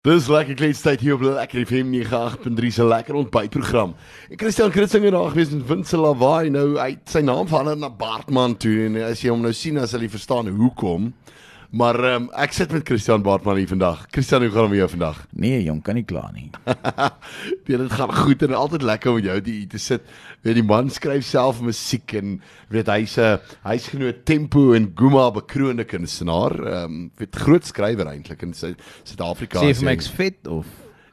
Dis lekker kletstyd hier op Lekker FM 98.3 se lekker ontbytprogram. En Christian Kritzinger daar gewees in Winsel Lawaai nou hy sy naam verander na Bartman toe en as jy hom nou sien as hy verstaan hoekom. Maar um, ek sit met Christian Bartman hier vandag. Christian, hoe gaan dit met jou vandag? Nee, jong, kan nie kla nie. nee, dit gaan goed en altyd lekker om jou hier te sit. Weet die man skryf self musiek en weet hy's 'n hy's genoot Tempo en Guma bekroonde kunstenaar. Ehm um, weet groot skrywer eintlik in Suid-Afrika. Sê vir my ek's vet of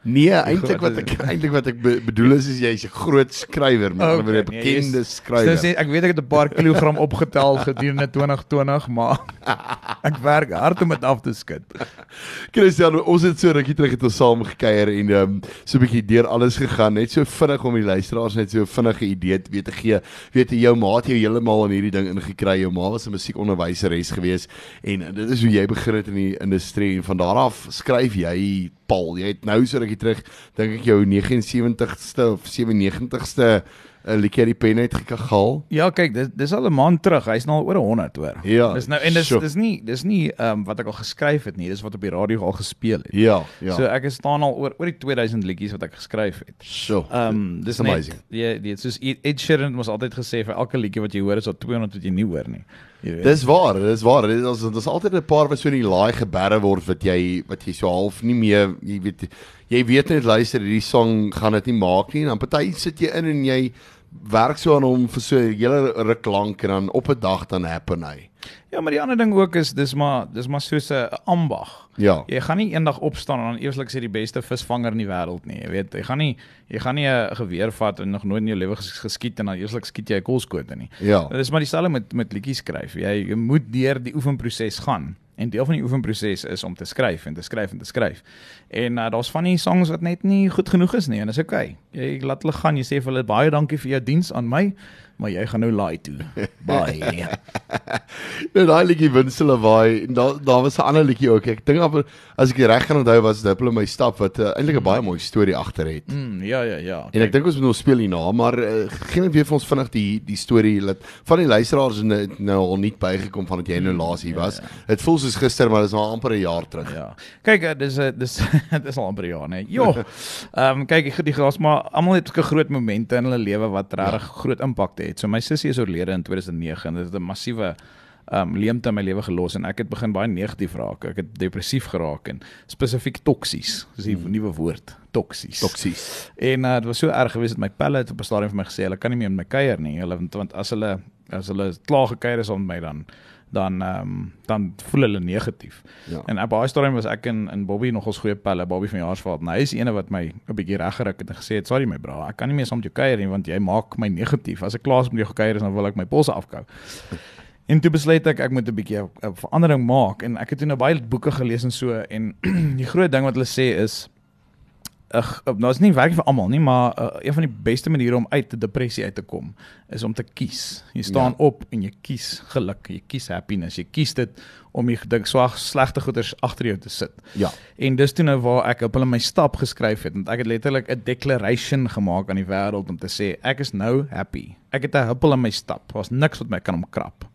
Nee, eintlik wat ek eintlik wat ek be bedoel is is jy's 'n groot skrywer, met ander woorde 'n bekende nee, skrywer. Sê ek weet ek het 'n paar kilogram opgetel gedurende 2020, maar ek werk hard om dit af te skud. Christian, ons het so rukkie terug het ons saam gekuier en um, so 'n bietjie deur alles gegaan, net so vinnig om die luisteraars net so 'n vinnige idee te weet te gee. Weet jy jou ma het jou heeltemal in hierdie ding ingekry. Jou ma was 'n musiekonderwyseres gewees en dit is hoe jy begin het in die industrie en van daar af skryf jy Paul, jy het nou so rukkie terug, dink ek jou 79ste of 97ste 'n uh, liedjie pen uit gehaal. Ja, kyk, dis dis al 'n maand terug. Hy's nou al oor 100 hoor. Ja, dis nou en dis sure. dis nie dis nie ehm um, wat ek al geskryf het nie, dis wat op die radio al gespeel het. Ja, ja. So ek staan al oor oor die 2000 liedjies wat ek geskryf het. So. Ehm um, dis amazing. Ja, dit soos Ed Sheeran het altyd gesê vir elke liedjie wat jy hoor is al 200 wat jy nie hoor nie. Dis waar, dis waar. Dit is daar's altyd 'n paar wat so in die laai geberre word wat jy wat jy so half nie meer, jy weet jy weet net luister hierdie song gaan dit nie maak nie en dan party sit jy in en jy werk so aan hom vir so 'n hele ruk lank en dan op 'n dag dan happen hy. Ja, maar die ander ding ook is dis maar dis maar soos 'n ambag. Ja. Jy gaan nie eendag opstaan en dan eerslik sê die beste visvanger in die wêreld nie. Jy weet, jy gaan nie jy gaan nie 'n geweer vat en nog nooit in jou lewe geskiet en dan eerslik skiet jy 'n kolskoot nie. Ja. Dis maar dieselfde met met liedjies skryf. Jy, jy moet deur die oefenproses gaan. En deel van die oefenproses is om te skryf en te skryf en te skryf. En uh, daar's van die songs wat net nie goed genoeg is nie en dis oukei. Okay. Jy laat hulle gaan, jy sê vir hulle baie dankie vir jou diens aan my maar jy gaan nou laai toe. Bye. nou daai liedjie Winsel Lawaai en daar daar was 'n ander liedjie ook. Ek dink as ek reg gaan onthou was dit hulle my stap wat uh, eintlik 'n baie mooi storie agter het. Mm, ja ja ja. En ek dink ons moet nou speel hierna, maar uh, geen net weer vir ons vinnig die die storie laat van die luisteraars nou, nou al nie bygekom van dat jy nou mm, laas hier ja, was. Dit ja, ja. voel soos gister, maar dit is al amper 'n jaar terug. Ja. Kyk, uh, dis 'n dis dis al amper 'n jaar, nee. Jo. Ehm um, kyk, ek die gas maar almal het 'n groot momente in hulle lewe wat regtig ja. groot impak het het. So my sussie is oorlede in 2009 en dit het 'n massiewe um leemte in my lewe gelos en ek het begin baie negatief raak. Ek het depressief geraak en spesifiek toksies. Dis die hmm. nuwe woord, toksies. Toksies. En uh, dit was so erg geweest dat my pelle het op 'n stadium vir my gesê hulle kan nie meer met my kuier nie. Hulle want as hulle as hulle klaar gekuier is met my dan dan ehm um, dan voel hulle negatief. Ja. En op baie stadium was ek in in Bobby nog ons goeie pelle, Bobby van Jaarsveld. Nou hy is ene wat my 'n bietjie reggerig het en gesê het, "Sorry my bra, ek kan nie meer saam met jou kuier nie want jy maak my negatief. As ek klaar is met jou gekuier is dan wil ek my polse afkou." En toe besluit ek ek moet 'n bietjie 'n verandering maak en ek het toe nou baie boeke gelees en so en die groot ding wat hulle sê is Ag, nou is nie werk vir almal nie, maar uh, een van die beste maniere om uit 'n depressie uit te kom is om te kies. Jy staan ja. op en jy kies geluk, jy kies happiness, jy kies dit om jy dink swag slegte goeders agter jou te sit. Ja. En dis toe nou waar ek op hulle my stap geskryf het, want ek het letterlik 'n declaration gemaak aan die wêreld om te sê ek is nou happy. Ek het 'n huppel in my stap. Daar's niks wat my kan omkrap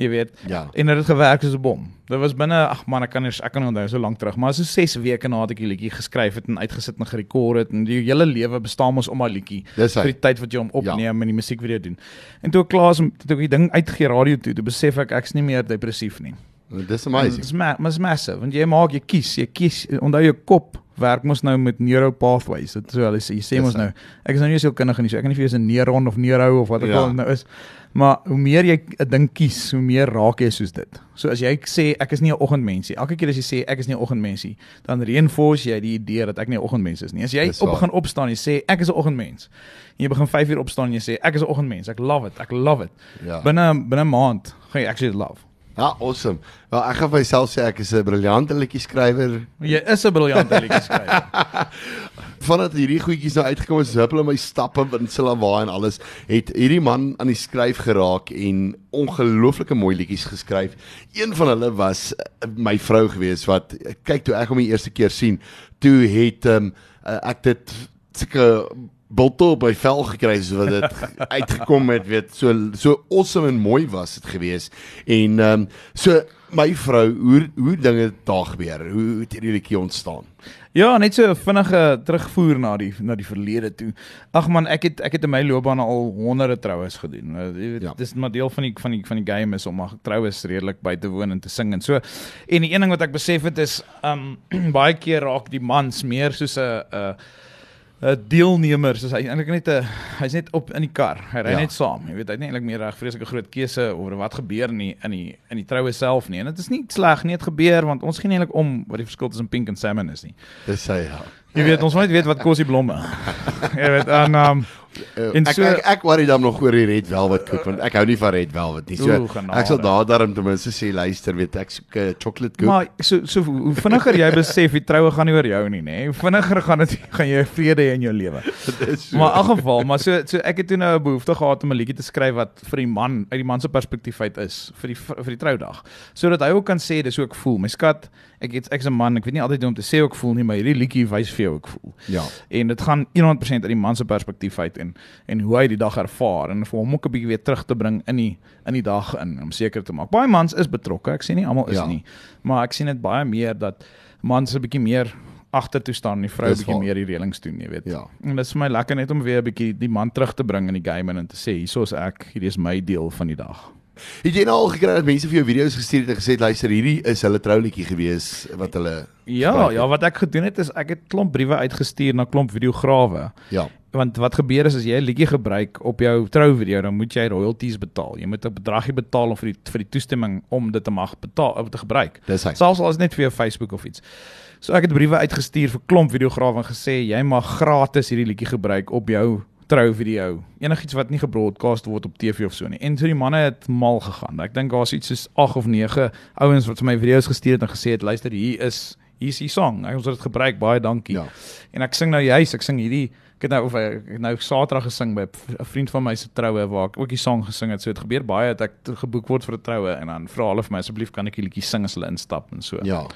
jy weet. Ja. En dit het gewerk soos 'n bom. Dit was binne ag man, ek kan nie ek kan onthou so lank terug, maar so 6 weke nadat ek die liedjie geskryf het en uitgesit en gerekord het en die hele lewe bestaan mos om daai liedjie vir die tyd wat jy hom opneem ja. en die musiekvideo doen. En toe ek klaar is toe ek die ding uitgee radio toe, toe besef ek ek's nie meer depressief nie. Dis amazing. Dis ma massive, want jy maak jy kies, jy kies onthou jou kop werk mos nou met neuro pathways. Dit so hulle sê jy sê mos nou ek is nou nie so kundig in nie, so ek kan nie vir jou 'n neuron of neuro of wat ek ja. al nou is. Maar hoe meer jy 'n ding kies, hoe meer raak jy soos dit. So as jy sê ek is nie 'n oggendmensie, elke keer as jy sê ek is nie 'n oggendmensie, dan reinforce jy die idee dat ek nie 'n oggendmens is nie. As jy op begin opstaan en jy sê ek is 'n oggendmens, en jy begin 5 uur opstaan en jy sê ek is 'n oggendmens, ek love it, ek love it. Ja. Binne binne 'n maand gaan jy actually love. Ja, awesome. Wel, ek gaan vir myself sê ek is 'n briljante liedjie skrywer. Jy is 'n briljante liedjie skrywer. vandat hierdie goedjies nou uitgekom het, hulle my stappe in Silawa en alles, het hierdie man aan die skryf geraak en ongelooflike mooi liedjies geskryf. Een van hulle was uh, my vrou gewees wat kyk toe ek hom die eerste keer sien, toe het um, ek dit sulke botel by vel gekry so wat dit uitgekom het weet so so awesome en mooi was dit gewees en ehm um, so my vrou hoe hoe dinge daar gebeur hoe het hierdie liedjie ontstaan Ja, net so vinnige terugvoer na die na die verlede toe. Ag man, ek het ek het in my loopbaan al honderde troues gedoen. Jy weet, ja. dis maar deel van die van die van die game is om maar troues redelik by te woon en te sing en so. En die een ding wat ek besef het is um baie keer raak die mans meer soos 'n 'n uh, 'n deelnemer, soos hy eintlik net 'n hy's net op in die kar. Hy ry ja. net saam. Jy weet, hy het nie eintlik meer reg vreeslike groot keuse oor wat gebeur nie in die in die troue self nie. En dit is nie sleg nie, dit gebeur want ons gee eintlik om wat die verskil tussen pink en salmon is nie. Dis hy ja. Jy weet, ons moet weet wat kos die blomme. Jy weet, en um ek, so, ek ek ek worry dan nog oor die red velvet koek want ek hou nie van red velvet nie. So oe, ek sal daar daarom ten minste sê luister, weet ek soek 'n uh, chocolate koek. Maar so so hoe vinniger jy besef die troue gaan nie oor jou nie, nê. Hoe vinniger gaan dit gaan jy vrede hê in jou lewe. So. Maar in elk geval, maar so so ek het toe nou 'n behoefte gehad om 'n liedjie te skryf wat vir die man uit die man se perspektief uit is vir die vir die troudag. Sodat hy ook kan sê dis hoe ek voel. My skat, ek het ek's 'n man, ek weet nie altyd hoe om te sê hoe ek voel nie, maar hierdie liedjie wys vir jou hoe ek voel. Ja. En dit gaan 100% uit die man se perspektief uit en en hoe hy die dag ervaar en vir hom ook 'n bietjie weer terug te bring in die in die dag in om seker te maak. Baie mans is betrokke. Ek sê nie almal is ja. nie, maar ek sien dit baie meer dat mans 'n bietjie meer agter toe staan en die vrou bietjie meer die reëlings doen, jy weet. Ja. En dit is vir my lekker net om weer 'n bietjie die man terug te bring in die game en te sê hieso is ek, hierdie is my deel van die dag. Het jy nou al gekry dat mense vir jou video's gestuur het en gesê luister hierdie is hulle troulietjie gewees wat hulle Ja, ja, wat ek gedoen het is ek het klomp briewe uitgestuur na klomp videograwe. Ja. Want wat gebeur is as jy 'n liedjie gebruik op jou trouvideo, dan moet jy royalties betaal. Jy moet 'n bedragie betaal om vir die vir die toestemming om dit te mag betaal om te gebruik. Selfs al is net vir jou Facebook of iets. So ek het briewe uitgestuur vir klomp videograwe en gesê jy mag gratis hierdie liedjie gebruik op jou trou video. Enigiets wat nie gebroadcast word op TV of so nie. En so die manne het mal gegaan. Ek dink daar's iets soos 8 of 9 ouens wat vir my video's gestuur het en gesê het luister hier is hier is die song. Ons het dit gebruik. Baie dankie. Ja. En ek sing nou juis, ek sing hierdie ek het nou of ek nou Saterdag gesing by 'n vriend van my se troue waar ek ook die song gesing het. So dit gebeur baie dat ek geboek word vir 'n troue en dan vra hulle vir my asseblief kan ek 'n liedjie sing as hulle instap en so. Ja.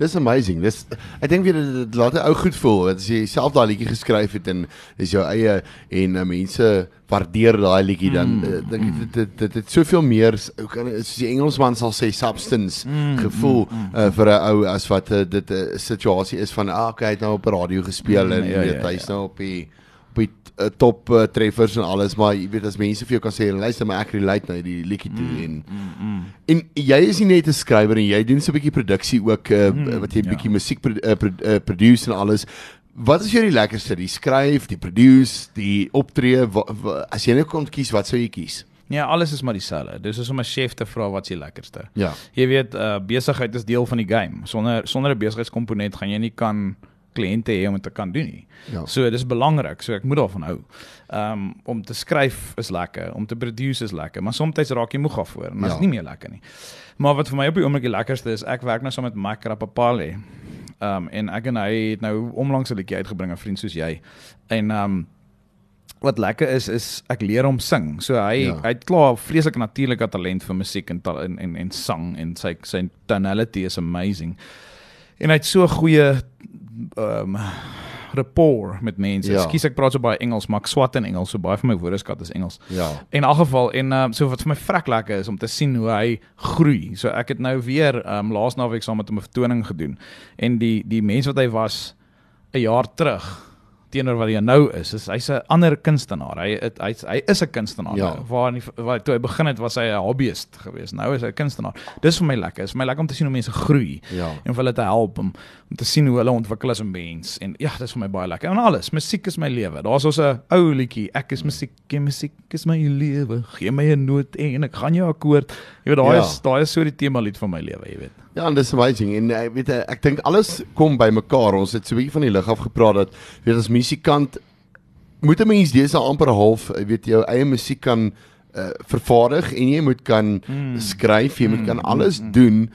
Dis amazing. Dis ek dink weer dit laat ou goed voel. Dit as jy self daai liedjie geskryf het en is jou eie en uh, mense waardeer daai liedjie dan mm, uh, dink dit dit dit het soveel meer hoe kan soos die Engelsman sal sê substance mm, gevoel mm, uh, vir 'n ou as wat uh, dit 'n uh, situasie is van ah, okay, hy het nou op radio gespeel mm, en ja, ja, hy's ja. nou op die uh, top uh, treffers en alles maar jy weet as mense vir jou kan sê luister maar ek relate nou die liedjie toe mm, en mm, mm. en jy is nie net 'n skrywer en jy doen so 'n bietjie produksie ook uh, mm, wat jy 'n ja. bietjie musiek pro, uh, pro, uh, produce en alles wat is jou die lekkerste die skryf die produce die optree wa, wa, as jy net kon kies wat sou jy kies Ja, alles is maar dieselfde. Dis is om 'n chef te vra wat se lekkerste. Ja. Jy weet, uh, besigheid is deel van die game. Sonder sonder 'n besigheidskomponent gaan jy nie kan kliënte hê om dit te kan doen nie. Ja. So dis belangrik, so ek moet daarvan hou. Ehm um, om te skryf is lekker, om te produce is lekker, maar soms raak jy moeg af voor en dit ja. is nie meer lekker nie. Maar wat vir my op die oomblik die lekkerste is, ek werk nou saam met Mike Rapapale. Ehm um, en ek en hy het nou onlangs 'n liedjie uitgebring, 'n vriend soos jy. En ehm um, wat lekker is is ek leer hom sing. So hy ja. hy het klaar vreeslike natuurlike talent vir musiek en en en, en sang en sy sy tonality is amazing. En hy het so goeie ehm um, rapport met mense. Ja. Ekskuus ek praat so baie Engels, maar ek swat in Engels, so baie van my woordeskat is Engels. Ja. In elk geval en ehm um, so wat vir my vrek lekker is om te sien hoe hy groei. So ek het nou weer ehm um, laas naweek saam met hom 'n vertoning gedoen en die die mense wat hy was 'n jaar terug teenoor wat hy nou is. is hy's 'n ander kunstenaar. Hy het, hy hy is 'n kunstenaar. Ja. Waar nie, waar toe hy begin het was hy 'n hobbyist geweest. Nou is hy 'n kunstenaar. Dis vir my lekker. Dit is vir my lekker om te sien hoe mense groei ja. en vir hulle te help om om te sien hoe hulle ontwikkel as 'n mens. En ja, dis vir my baie lekker. En alles, musiek is my lewe. Daar's ons 'n ou liedjie. Ek is musiek, en musiek is my lewe. Gee my 'n noot en ek gaan jou akkoord. Jy weet daai ja. is daai is so die tema lied van my lewe, jy weet. Ja, en dis amazing en ek weet ek dink alles kom by mekaar. Ons het so 'n bietjie van die lig af gepraat dat weet as musikant moet 'n mens dis amper half, weet jou eie musiek kan uh, vervaardig en jy moet kan mm. skryf, jy moet kan mm, alles mm, mm. doen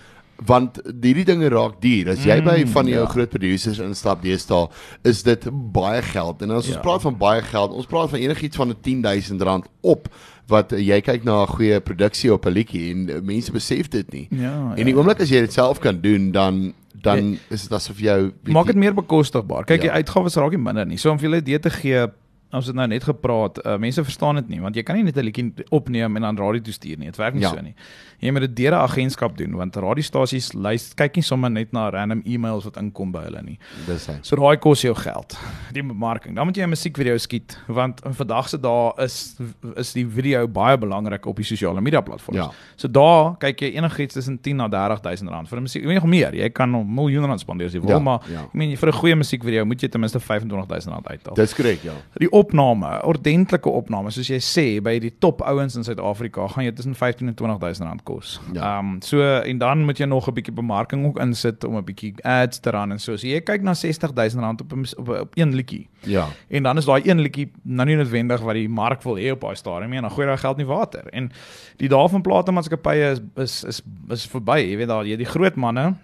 want hierdie dinge raak duur. As jy by mm, van jou ja. groot producers instap deesdae, is dit baie geld. En as ons ja. praat van baie geld, ons praat van enigiets van 'n 10000 rand op wat jy kyk na 'n goeie produksie op 'n liedjie en uh, mense besef dit nie. Ja. En die ja. oomblik as jy dit self kan doen, dan dan ja. is dit asof jou maak dit meer bekostigbaar. Kyk, ja. die uitgawes raak nie minder nie. So om vir julle dit te gee ons het nou net gepraat, uh, mense verstaan dit nie want jy kan nie net 'n liedjie opneem en dan radio toe stuur nie. Dit werk nie ja. so nie. Jy moet dit deur 'n agentskap doen want radiostasies luister kyk nie sommer net na random e-mails wat inkom by hulle nie. Dis hy. So daai kos jou geld. Die bemarking. Dan moet jy 'n musiekvideo skiet want in vandag se dae is is die video baie belangrik op die sosiale media platforms. Ja. So daar kyk jy enigiets tussen 10 na 30000 rand vir 'n musiek. Jy weet nog meer. Jy kan miljoene rand spandeer as jy wil, ja, maar ja. ek meen vir 'n goeie musiekvideo moet jy ten minste 25000 rand uithaal. Dis korrek, ja. Die opname, ordentlike opname, soos jy sê by die top ouens in Suid-Afrika, gaan jy tussen 15 en 20000 rand kos. Ja. Um, so en dan moet jy nog 'n bietjie bemarking ook insit om 'n bietjie ads te ran en so. So jy kyk na 60000 rand op, op op een liedjie. Ja. En dan is daai een liedjie nou nie noodwendig wat die mark wil hê op daai stadium nie en dan gooi daai geld in water. En die dae van platemaatskappye is is is is verby. Jy weet daar jy die groot manne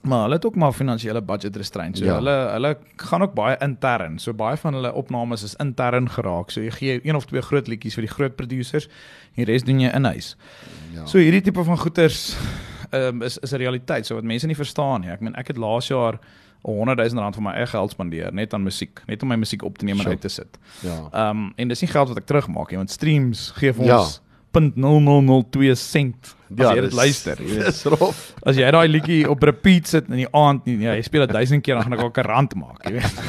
Maar hulle het ook maar finansiële budget restraints. So ja. hulle hulle gaan ook baie intern. So baie van hulle opnames is intern geraak. So jy gee een of twee groot liedjies vir die groot producers en die res doen jy in-huis. Ja. So hierdie tipe van goeders um, is is 'n realiteit. So wat mense nie verstaan nie. Ek meen ek het laas jaar 100 000 rand van my eie geld spandeer net aan musiek, net om my musiek op te neem en sure. uit te sit. Ja. Ehm um, en dis nie geld wat ek terugmaak nie, want streams gee vir ons ja. 0.0002 sent as ja, jy dit luister, jy weet. Dis rof. As jy daai liedjie op repeat sit in die aand nie, ja, jy speel dit 1000 keer dan gaan ek ook 'n rand maak, jy weet.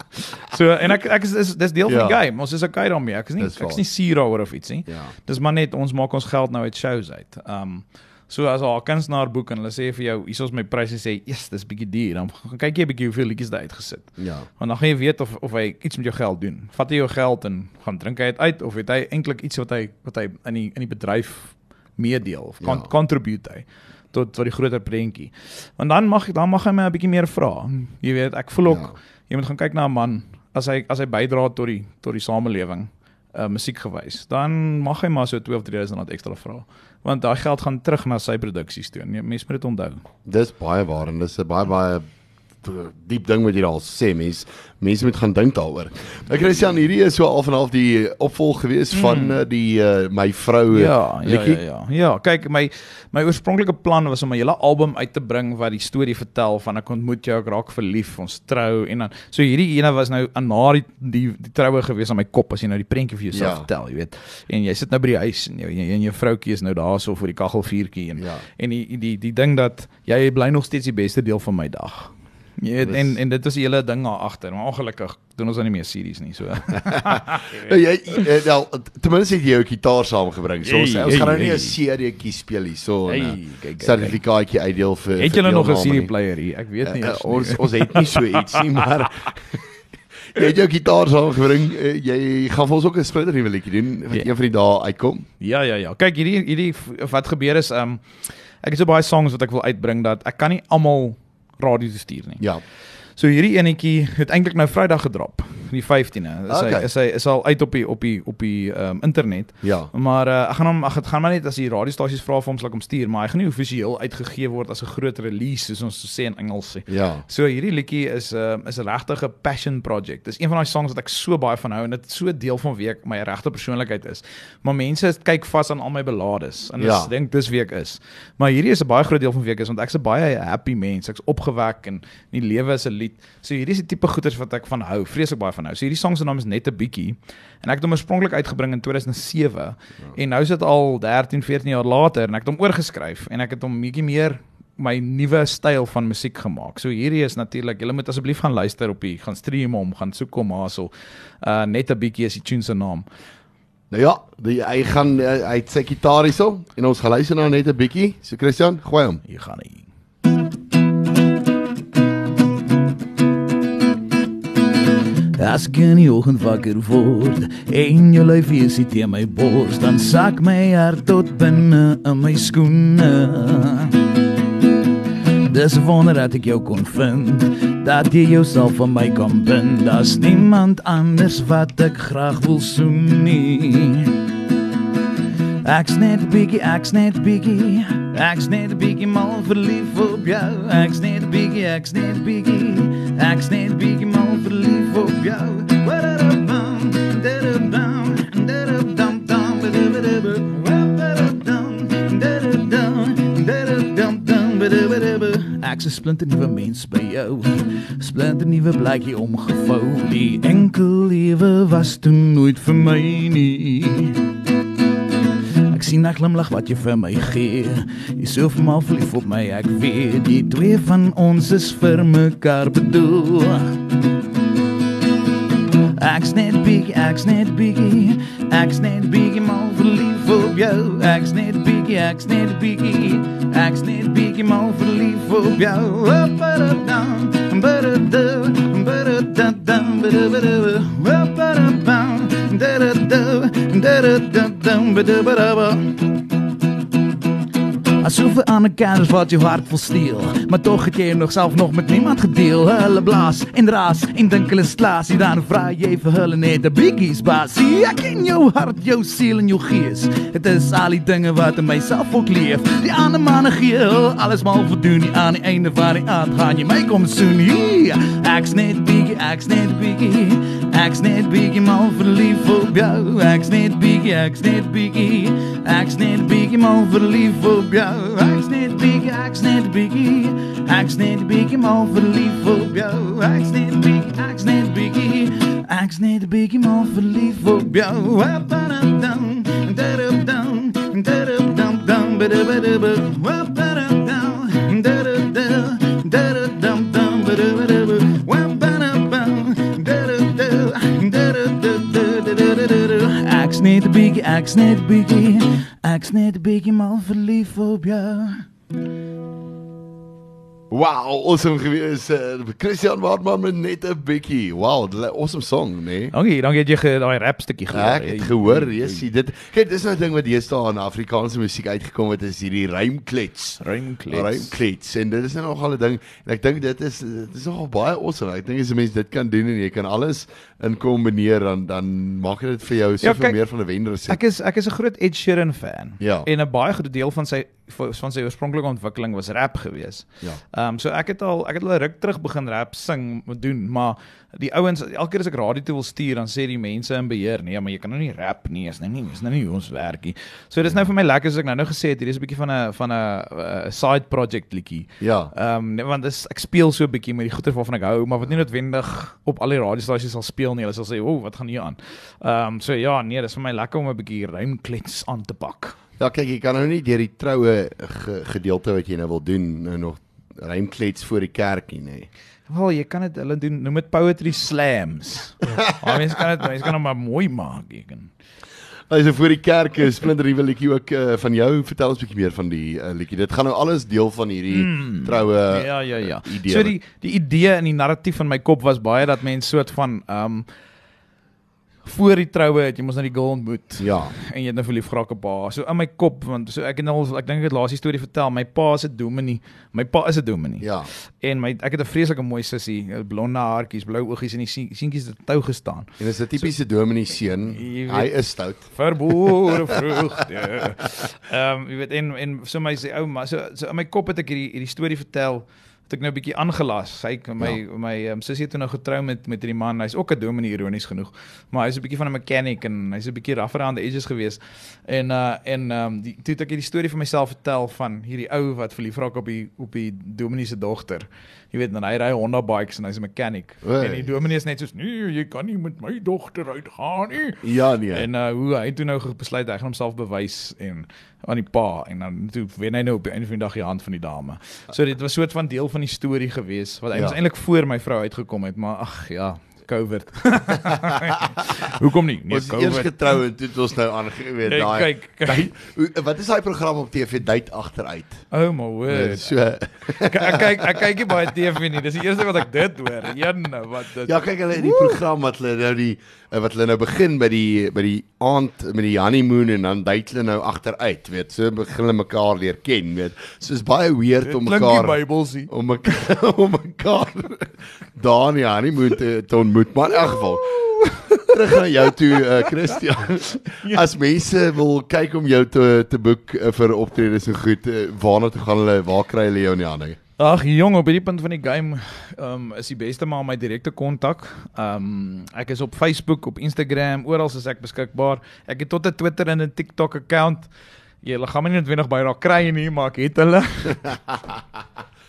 so en ek ek is dis, dis deel ja. van die ja. game. Ons is okay daarmee. Ek is nie ek is nie suur daaroor of iets nie. Ja. Dis maar net ons maak ons geld nou uit shows uit. Um So as 'n kunstenaar boek en hulle sê vir jou, hier is my pryse sê, "Yes, dis bietjie duur." Dan gaan kyk jy 'n bietjie hoeveel liedjies daai uitgesit. Ja. Want dan gaan jy weet of of hy iets met jou geld doen. Vat hy jou geld en gaan drink hy dit uit of het hy eintlik iets wat hy wat hy in die in die bedryf meedeel of kan ja. contribute hy tot tot die groter prentjie. Want dan mag dan mag hy my 'n bietjie meer vra. Jy weet, ek voel ook ja. jy moet gaan kyk na 'n man as hy as hy bydra tot die tot die samelewing uh musiek gewys, dan mag hy maar so 2 of 3000 rand ekstra vra want daai geld gaan terug na sy produksies toe. Nee, mense moet dit onthou. Dis baie waar en dis 'n baie baie diep ding wat jy daar sê mens mense moet gaan dink daaroor. Ek kry sien hierdie is so al van half die opvolg gewees mm. van uh, die uh, my vrou ja, ja, ja ja ja. Kyk my my oorspronklike plan was om 'n hele album uit te bring wat die storie vertel van ek ontmoet jou, ek raak verlief, ons trou en dan so hierdie ene was nou aan na die die, die troue gewees aan my kop as jy nou die prentjie vir jouself ja. vertel, jy weet. En jy sit nou by die huis en jou en jou vroukie is nou daarso voor die kaggelvuurtjie en ja. en die die die ding dat jy bly nog steeds die beste deel van my dag. Jy weet en en dit was die hele ding daar agter, maar ongelukkig doen ons dan nie meer series nie, so. jy eh, wel ten minste het jy jou gitaar saamgebring. So ons, ons gaan nou nie 'n serietjie speel hier so 'n sertifikaatjie uitdeel vir Het julle nog 'n CD player hier? Ek weet nie. Uh, uh, ons ons het nie so iets nie, maar jy het jou gitaar saamgebring. Uh, jy gaan vir ons ook 'n splinter nuwe liedjie doen wat ja. een van die dae uitkom. Ja, ja, ja. Kyk, hierdie hierdie wat gebeur is, um ek het so baie songs wat ek wil uitbring dat ek kan nie almal radio te stuur nie. Ja. So hierdie enetjie het eintlik nou Vrydag gedrop, die 15de. Is okay. hy is hy is al uit op die op die op die ehm um, internet. Ja. Maar uh, ek gaan hom ek gaan maar net as die radiostasies vra vir hom sal ek hom stuur, maar hy gaan nie offisieel uitgegee word as 'n groot release soos ons sê in Engels sê. Ja. So hierdie liedjie is ehm, is 'n regte passion project. Dis een van daai songs wat ek so baie van hou en dit so deel van wie ek my regte persoonlikheid is. Maar mense kyk vas aan al my ballades en ja. ek dink dis wie ek is. Maar hierdie is 'n baie groot deel van wie ek is want ek's 'n baie happy mens. Ek's opgewek en die lewe is 'n lied. So hierdie is die tipe goeders wat ek van hou, vreeslik baie van hou. So hierdie song se naam is net 'n bietjie en ek het hom oorspronklik uitgebring in 2007 ja. en nou is dit al 13, 14 jaar later en ek het hom oorgeskryf en ek het hom bietjie meer my nuwe styl van musiek gemaak. So hierdie is natuurlik, julle moet asseblief gaan luister op die gaan stream hom, gaan soek hom hasel. Uh net 'n bietjie is die tune se naam. Nou ja, die, hy gaan hy het sy gitaar hierso en ons gaan luister nou net 'n bietjie. So Christian, gooi hom. Hier gaan hy. As ek in die oggend wakker word en jou lyf is in my bors, dan sak my hart tot binne in my skoene. Dis wonder dat ek jou kon vind, dat jy jouself van my kan bind. Daar's niemand anders wat ek graag wil soen nie. Ek's net bietjie, ek's net bietjie, ek's net bietjie mal verlief op jou. Ek's net bietjie, ek's net bietjie, ek's net bietjie Ek's 'n splinter nuwe mens by jou. Splinter nuwe blikkie omgevou. Die enkel lewe was toe nooit vir my nie. Ek sien na glimlag wat jy vir my gee. Jy so vermaal verlief op my, ek weet die twee van ons is vir mekaar bedoel. Ek's net big, ek's net biggie. Ek's net biggie mal verlief op jou. Ek's net biggie, ek's net biggie. Ek's net biggie mal verlief op jou. Ba-da-dum, ba-da-dum, ba-da-dum, ba-da-ba-da, ba-da-bum, da-da-dum, da-da-dum, ba-da-ba-da-ba. Asof er aan de kaders wat je hart vol steel Maar toch het je nog zelf nog met niemand gedeel. Hulle blaas in raas in denkele slaas Hier dan vraag je even hulle net de biggies baas. Zie ek in jou hart, jou ziel en jou geest Het is al die dingen wat in mijzelf ook leef. Die aan de mannen geel, alles mal voldoen Die aan die einde van die aand gaan mij komen zoen Hier, ek's net biggie, ek's net biggie Ek's net biggie mal verlief op jou. Ek's net biggie, ek's net biggie Ek's net biggie mal verlief op jou Ek's net biggie, ek's net biggie Ek's net biggie mal verlief op jou Ek's net biggie, ek's net biggie Ek's net biggie mal verlief op jou Wa-ba-dum-dum, da-dum-dum, da-dum-dum-dum, ba-da-ba-da-ba, wa-ba-dum-dum, da-da-da, da-da-dum-dum, ba-da-ba-da-ba, wa-ba-dum-bum, da-da-da, da-da-da-da-da-da-da-da. Ek's net 'n biggie, ek's net 'n biggie, ek's net 'n biggie mal verlief op jou. Wow, awesome gewees. Uh, Christian Wartman met net 'n bietjie. Wow, awesome song? Nee? Dankie, dankie dat jy daai rap stukkie gehoor het. Ek het gehoor, Jessie, dit kyk, dis nou 'n ding wat deesdae in Afrikaanse musiek uitgekom het, is hierdie rymklets. Rymklets. Rymklets. En dit is nou nogal 'n ding en ek dink dit is dit is nogal baie awesome. Ek dink as 'n mens dit kan doen en jy kan alles in kombineer dan dan maak dit vir jou soveel ja, meer van 'n wenner sê. Ek is ek is 'n groot Ed Sheeran fan. Ja. En 'n baie groot deel van sy van sy oorspronklike ontwikkeling was rap geweest. Ja. Ehm um, so ek het al ek het al ruk terug begin rap sing doen, maar die ouens elke keer as ek radio toe wil stuur dan sê die mense in beheer nee, maar jy kan nou nie rap nie, is nou nie, is nou nie ons werk nie. So dis nou vir my lekker as ek nou nou gesê het hier is 'n bietjie van 'n van 'n side project liedjie. Ja. Ehm um, want dis ek speel so 'n bietjie met die goeie waarvan ek hou, maar wat nie noodwendig op al die radiostasies sal speel nie. Hulle sal sê, "O, oh, wat gaan hier aan?" Ehm um, so ja, nee, dis vir my lekker om 'n bietjie rymklets aan te pak. Ja, kyk, jy kan nou nie deur die troue ge gedeelte wat jy nou wil doen nou nog rymklets voor die kerkie nê. Nee. Wel, jy kan dit hulle doen noem dit poetry slams. Ja, mense kan dit mense kan hom maar mooi maak, jy kan. Hy is voor die kerk, splinter nuwe liedjie ook uh, van jou. Vertel ons 'n bietjie meer van die uh, liedjie. Dit gaan nou alles deel van hierdie mm, troue Ja, ja, ja. Idee. So die die idee en die narratief van my kop was baie dat mense soort van ehm um, voor die troue het jy mos nou die girl ontmoet. Ja. En jy het nou verlief geraak op haar. So in my kop want so ek het nou ek dink ek het laaste storie vertel. My pa is 'n dominee. My pa is 'n dominee. Ja. En my ek het 'n vreeslike mooi sussie, blonde haartjies, blou oogies en die seentjies het tou gestaan. En dis 'n tipiese so, dominee seun. Hy is stout. Verbore vrugte. Ehm um, jy weet en en so my sê ouma, so so in my kop het ek hierdie hierdie storie vertel het ek nou 'n bietjie aangelas. Sy my ja. my um, sussie het toe nou getrou met met hierdie man. Hy's ook 'n dominee ironies genoeg, maar hy's 'n bietjie van 'n mechanic en hy's 'n bietjie rougher on the edges gewees. En uh en um die toe het ek hierdie storie vir myself vertel van hierdie ou wat verlief raak op die op die dominee se dogter. Jy weet dan hy ry Honda bikes en hy's 'n mechanic. Oei. En die dominee is net soos nee, jy kan nie met my dogter uitgaan nie. Ja nee. En uh hoe hy toe nou besluit hy gaan homself bewys en aan die pa en dan toe wen hy nou op die einde van die dag die hand van die dame. So dit was 'n soort van deel van die storie gewees wat ja. eintlik voor my vrou uitgekom het, maar ag ja, COVID. Hoekom nie? Nee, ons COVID. Ons eers getrou en toe het ons nou aangeweet nee, daai. Kyk, kyk. Wat is daai program op TV Date agteruit? Oh my word. Nee, so ek kyk ek kyk nie baie TV nie. Dis die eerste wat ek dit hoor. Een wat dit Ja, kyk hulle in die program wat hulle nou die wat hulle nou begin by die by die aand met die honeymoon en dan date hulle nou agteruit, weet. So begin hulle mekaar leer ken, weet. So is baie weird om mekaar om mekaar om mekaar daar in die honeymoon te, te ontmoet moet maar in elk geval terug na jou toe uh, Christian. Ja. As mense wil kyk om jou te te boek uh, vir optredes en goed, uh, waarna toe gaan hulle? Waar kry hulle jou in die hande? Ag jong, op hierdie punt van die game um, is die beste maar my direkte kontak. Um ek is op Facebook, op Instagram, oral is ek beskikbaar. Ek het tot 'n Twitter en 'n TikTok account. Jy gaan my nie noodwendig by daar kry nie, maar ek het hulle.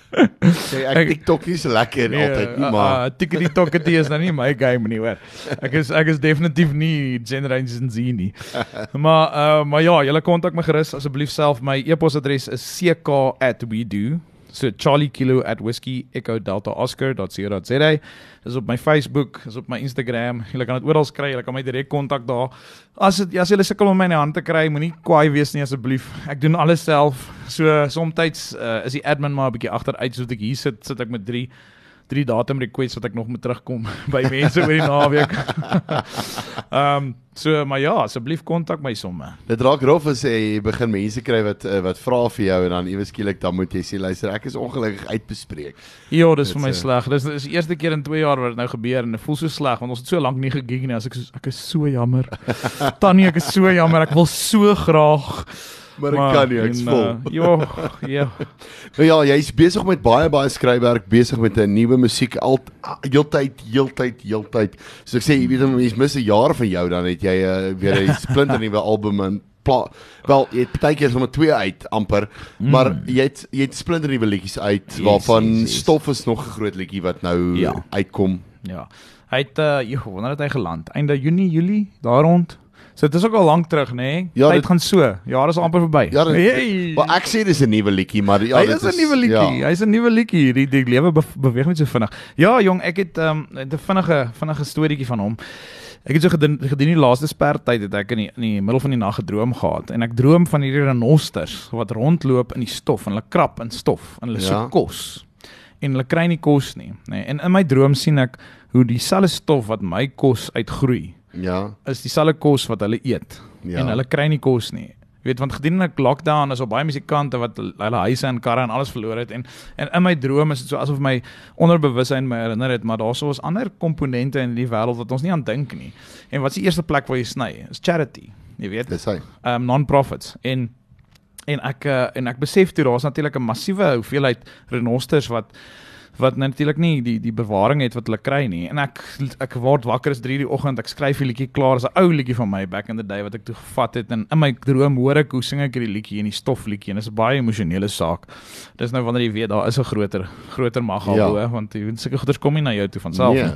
Sê ek TikTok is lekker nee, altyd nie maar uh, uh, TikTok is nou nie my game nie hoor. Ek is ek is definitief nie Generation Z nie. Maar uh, maar ja, julle kontak my gerus asseblief self. My e-posadres is ck@wedo So Charlie Kilo at Whiskey Echo Delta Oscar.co.za. Dis op my Facebook, is op my Instagram. Jy kan dit oral kry. Jy kan my direk kontak daar. As dit as jy sukkel om my in die hand te kry, moenie kwaai wees nie asseblief. Ek doen alles self. So soms uh, is die admin maar 'n bietjie agteruit soos ek hier sit, sit ek met 3 drie datum requests wat ek nog moet terugkom by mense oor die naweek. Ehm um, so maar ja, asseblief kontak my somme. Dit raak rof as jy begin mense kry wat uh, wat vra vir jou en dan ewe skielik dan moet jy sê luister, ek is ongelukkig uitbespreek. Ja, dis vir my uh, sleg. Dis is die eerste keer in 2 jaar wat dit nou gebeur en dit voel so sleg want ons het so lank nie gegig nie. As ek ek is so jammer. Tannie, ek is so jammer. Ek wil so graag maar ek kan nie, ek's vol. Uh, ja, ja. Nou ja, jy's besig met baie baie skryfwerk, besig met 'n nuwe musiek al heeltyd, heeltyd, heeltyd. So ek sê, jy weet, mense mis 'n jaar van jou dan het jy uh, weer 'n splinter nuwe album en pla wel jy het baie keer sommer twee uit amper mm. maar jy het jy het splinter nuwe liedjies uit yes, waarvan yes, yes. stof is nog 'n groot liedjie wat nou ja. uitkom ja hy het uh, jy wonder dat hy geland einde Junie Julie daar rond So dit is ook al lank terug, nê? Nee? Ja, dit gaan so. Ja, dis amper verby. Ja, hey. Maar ek sê dis 'n nuwe liedjie, maar ja, dit is 'n nuwe liedjie. Ja. Hy's 'n nuwe liedjie. Die die lewe beweeg net so vinnig. Ja, jong, ek het ehm, 'n um, vinnige vinnige storieetjie van hom. Ek het so gedien gedien die laaste spertyd het ek in die, in die middel van die nag gedroom gehad en ek droom van hierdie renosters wat rondloop in die stof en hulle krap in stof en hulle ja. soek kos. En hulle kry nie kos nie, nê. Nee. En in my droom sien ek hoe dieselfde stof wat my kos uitgroei Ja. Is dieselfde kos wat hulle eet. Ja. En hulle kry nie kos nie. Jy weet want gedurende lockdown is op baie musikante wat hulle huise en karre en alles verloor het en en in my drome is dit so asof my onderbewussyn my herinner het maar daar's so 'n ander komponente in die wêreld wat ons nie aan dink nie. En wat is die eerste plek waar jy sny? Is charity. Jy weet. Dis hy. Um non-profits en en ek uh, en ek besef toe daar's natuurlik 'n massiewe hoeveelheid renosters wat wat natuurlik nie die die bewaring het wat hulle kry nie. En ek ek word wakker is 3:00 die oggend, ek skryf 'n liedjie klaar, is 'n ou liedjie van my back in the day wat ek toe gevat het en in my droom hoor ek hoe sing ek hierdie liedjie in die stofliedjie en dit is 'n baie emosionele saak. Dis nou wanneer jy weet daar is 'n groter groter mag al bo, ja. want jy weet sulke goeders kom nie na jou toe van self nee. nie.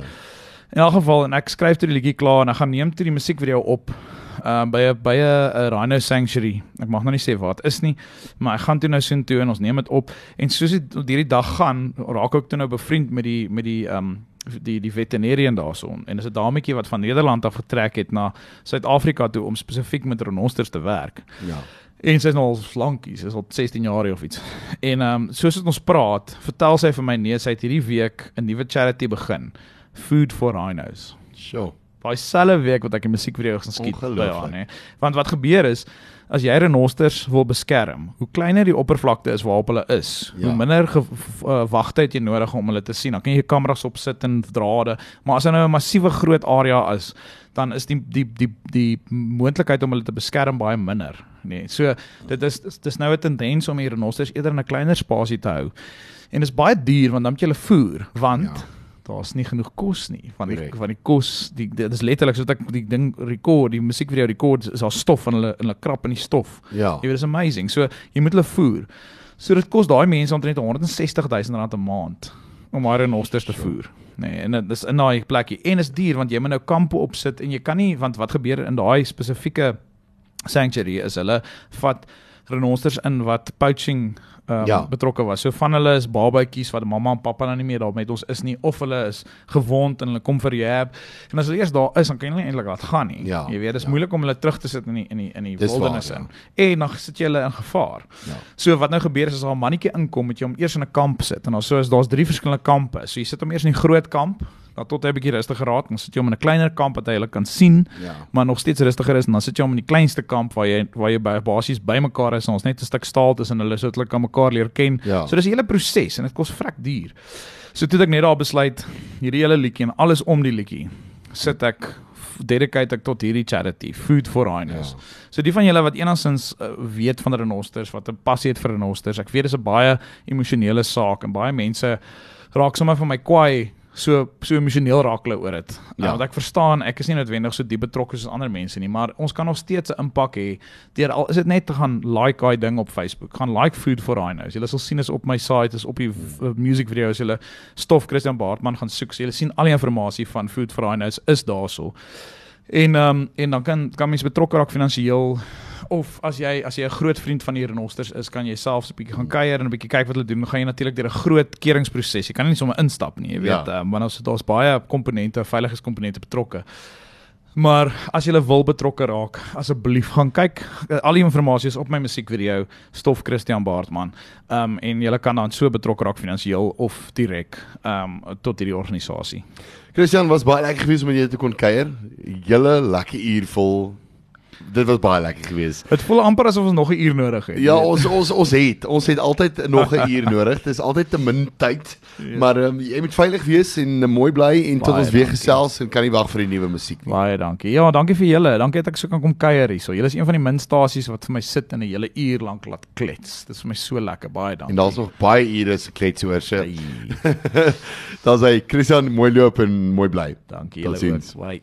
In elk geval en ek skryf toe die liedjie klaar en ek gaan neem toe die musiekvideo op uh by 'n by 'n Rhino Sanctuary. Ek mag nou nie sê wat is nie, maar ek gaan toe nou sien toe en ons neem dit op en soos dit hierdie dag gaan, raak ek toe nou bevriend met die met die um die die veterinarian daarson en dis 'n dametjie wat van Nederland af getrek het na Suid-Afrika toe om spesifiek met renosters te werk. Ja. En sy is nou al slankie, sy is al 16 jaar of iets. En ehm um, soos ons praat, vertel sy vir my nee, sy het hierdie week 'n nuwe charity begin, Food for Rhinos. Sure daai selfe week wat ek die musiekvideo gaan skiet by haar nê. Want wat gebeur is as jy renosters wil beskerm, hoe kleiner die oppervlakte is waarop hulle is, ja. hoe minder uh, wagtyd jy nodig om hulle te sien. Dan kan jy kameras opsit en drade, maar as dit nou 'n massiewe groot area is, dan is die die die die moontlikheid om hulle te beskerm baie minder, nê. Nee. So dit is dis nou 'n tendens om hier renosters eerder in 'n kleiner spasie te hou. En dit is baie duur want dan moet jy hulle voer, want ja daar's nie genoeg kos nie. Van die van die kos die dit is letterlik soos ek die ding rekord die musiekvideo rekord is daar stof en hulle in hulle krap in die stof. Ja. Jy weet is amazing. So jy moet hulle voer. So dit kos daai mense omtrent 160 000 rand 'n maand om maar renosters te voer nee en dit is in daai plekkie. En is duur want jy moet nou kampe opsit en jy kan nie want wat gebeur in daai spesifieke sanctuary is hulle vat renosters in wat poaching um, ja. betrokke was. So van hulle is babatjies wat mamma en pappa nou nie meer daar met ons is nie of hulle is gewond en hulle kom vir rehab. En as hulle eers daar is, dan kan jy nie eintlik laat gaan nie. Ja. Jy weet, dit is ja. moeilik om hulle terug te sit in die in die in die wildernis in. Ja. En dan sit jy hulle in gevaar. Ja. So wat nou gebeur is as 'n mannetjie inkom, moet jy hom eers in 'n kamp sit. En dan so is daar's drie verskillende kampe. So jy sit hom eers in die groot kamp dan tot hy 'n bietjie rustiger raak, dan sit jy hom in 'n kleiner kamp wat hy hulle kan sien, ja. maar nog steeds rustiger is en dan sit jy hom in die kleinste kamp waar jy waar jy by basies bymekaar is en ons net 'n stuk staal tussen hulle sodat hulle kan mekaar leer ken. Ja. So dis 'n hele proses en dit kos vrek duur. So toe ek net daar besluit hierdie hele liedjie en alles om die liedjie sit ek dedicate ek tot hierdie charity Food for Rhinos. Ja. So die van julle wat enigstens uh, weet van renosters, wat 'n passie het vir renosters, ek weet dis 'n baie emosionele saak en baie mense raak sommer van my kwaai so so emosioneel raak hulle oor dit. Ja. Ja. Want ek verstaan, ek is nie noodwendig so diep betrokke soos ander mense nie, maar ons kan nog steeds 'n impak hê deur al is dit net te gaan like daai ding op Facebook. Gaan like Food for Rhinos. Julle sal sien is op my site is op die v- music video's julle stof Christian Baartman gaan soek. So julle sien al die inligting van Food for Rhinos is daarso. En ehm um, en dan kan kan mens betrokke raak finansiëel of as jy as jy 'n groot vriend van die renosters is, kan jy selfs 'n bietjie gaan kuier en 'n bietjie kyk wat hulle doen. Dan gaan jy natuurlik deur 'n groot keringsproses. Jy kan nie sommer instap nie, jy weet, Ja. ja. um, want ons daar's baie komponente, veiligheidskomponente betrokke. Maar as jy wil betrokke raak, asseblief gaan kyk. Uh, Al die inligting is op my musiekvideo Stof Christian Baartman. Ehm um, en jy kan dan so betrokke raak finansiëel of direk ehm um, tot hierdie organisasie. Christian was baie lekker geweest om met jou te kon kuier. Julle lekker uur vol. Dit was baie lekker geweest. Dit voel amper asof ons nog 'n uur nodig het. Ja, ons ons ons het ons het altyd nog 'n uur nodig. Dit is altyd te min tyd. Ja. Maar um, jy moet veilig wees en uh, mooi bly en tot Baie ons weer dankie. gesels en kan nie wag vir die nuwe musiek nie. Baie dankie. Ja, dankie vir julle. Dankie dat ek so kan kom kuier hierso. Julle is een van die min stasies wat vir my sit en 'n hele uur lank laat klets. Dit is vir my so lekker. Baie dankie. En daar's nog baie ure se klets oor se. Daar's hy Christian mooi loop en mooi bly. Dankie Tot julle ook. Bye.